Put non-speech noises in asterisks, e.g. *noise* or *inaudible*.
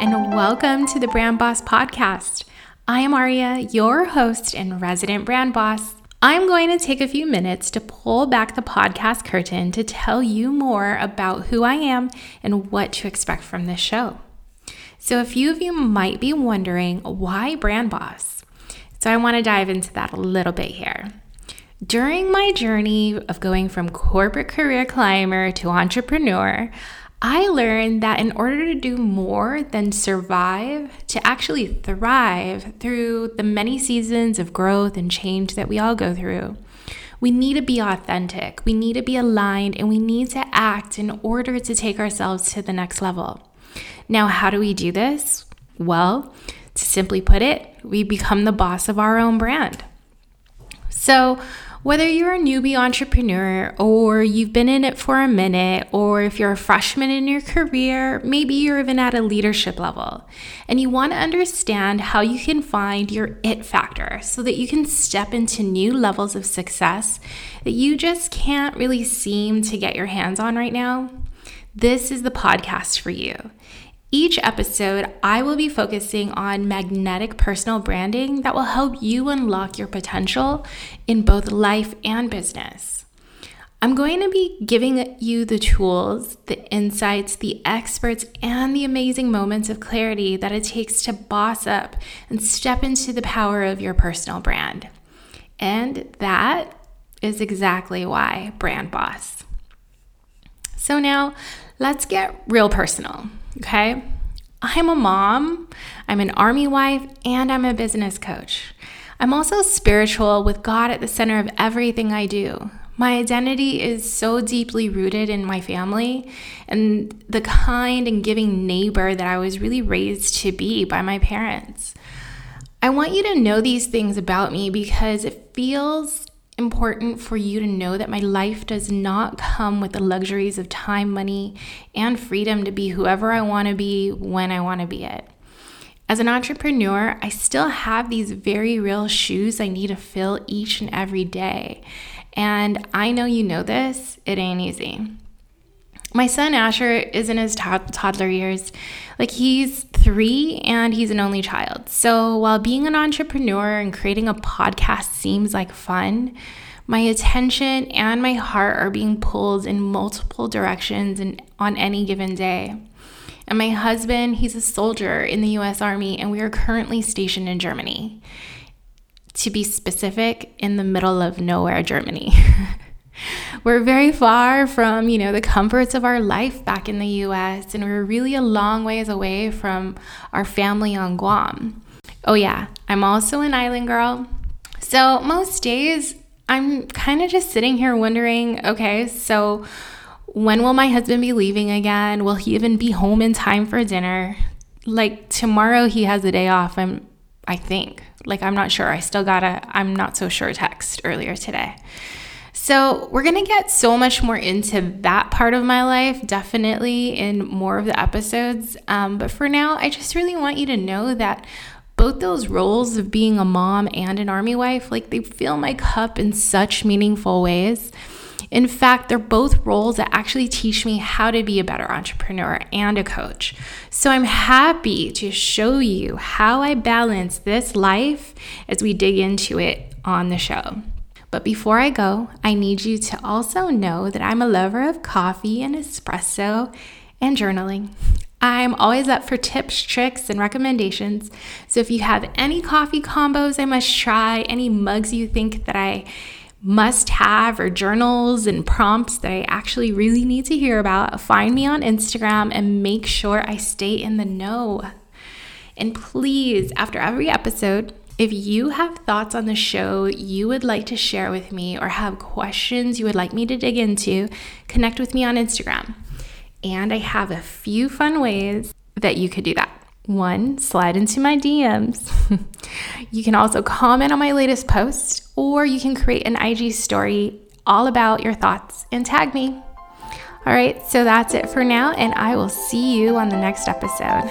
and welcome to the Brand Boss Podcast. I am Aria, your host and resident brand boss. I'm going to take a few minutes to pull back the podcast curtain to tell you more about who I am and what to expect from this show. So, a few of you might be wondering why Brand Boss? So, I want to dive into that a little bit here. During my journey of going from corporate career climber to entrepreneur, I learned that in order to do more than survive, to actually thrive through the many seasons of growth and change that we all go through, we need to be authentic, we need to be aligned, and we need to act in order to take ourselves to the next level. Now, how do we do this? Well, to simply put it, we become the boss of our own brand. So, whether you're a newbie entrepreneur or you've been in it for a minute, or if you're a freshman in your career, maybe you're even at a leadership level, and you want to understand how you can find your it factor so that you can step into new levels of success that you just can't really seem to get your hands on right now, this is the podcast for you. Each episode, I will be focusing on magnetic personal branding that will help you unlock your potential in both life and business. I'm going to be giving you the tools, the insights, the experts, and the amazing moments of clarity that it takes to boss up and step into the power of your personal brand. And that is exactly why Brand Boss. So now let's get real personal. Okay. I'm a mom, I'm an army wife, and I'm a business coach. I'm also spiritual with God at the center of everything I do. My identity is so deeply rooted in my family and the kind and giving neighbor that I was really raised to be by my parents. I want you to know these things about me because it feels important for you to know that my life does not come with the luxuries of time, money, and freedom to be whoever I want to be when I want to be it. As an entrepreneur, I still have these very real shoes I need to fill each and every day. And I know you know this, it ain't easy. My son Asher is in his toddler years. Like he's three and he's an only child. So while being an entrepreneur and creating a podcast seems like fun, my attention and my heart are being pulled in multiple directions and on any given day. And my husband, he's a soldier in the US Army, and we are currently stationed in Germany. To be specific, in the middle of nowhere, Germany. *laughs* we're very far from, you know, the comforts of our life back in the US, and we're really a long ways away from our family on Guam. Oh, yeah, I'm also an island girl. So, most days I'm kind of just sitting here wondering okay, so when will my husband be leaving again? Will he even be home in time for dinner? Like tomorrow he has a day off. I'm I think. Like I'm not sure. I still got a I'm not so sure text earlier today. So, we're going to get so much more into that part of my life, definitely in more of the episodes. Um, but for now, I just really want you to know that both those roles of being a mom and an army wife, like they fill my cup in such meaningful ways. In fact, they're both roles that actually teach me how to be a better entrepreneur and a coach. So I'm happy to show you how I balance this life as we dig into it on the show. But before I go, I need you to also know that I'm a lover of coffee and espresso and journaling. I'm always up for tips, tricks, and recommendations. So if you have any coffee combos I must try, any mugs you think that I must have, or journals and prompts that I actually really need to hear about, find me on Instagram and make sure I stay in the know. And please, after every episode, if you have thoughts on the show you would like to share with me or have questions you would like me to dig into, connect with me on Instagram. And I have a few fun ways that you could do that. One, slide into my DMs. *laughs* you can also comment on my latest post, or you can create an IG story all about your thoughts and tag me. All right, so that's it for now, and I will see you on the next episode.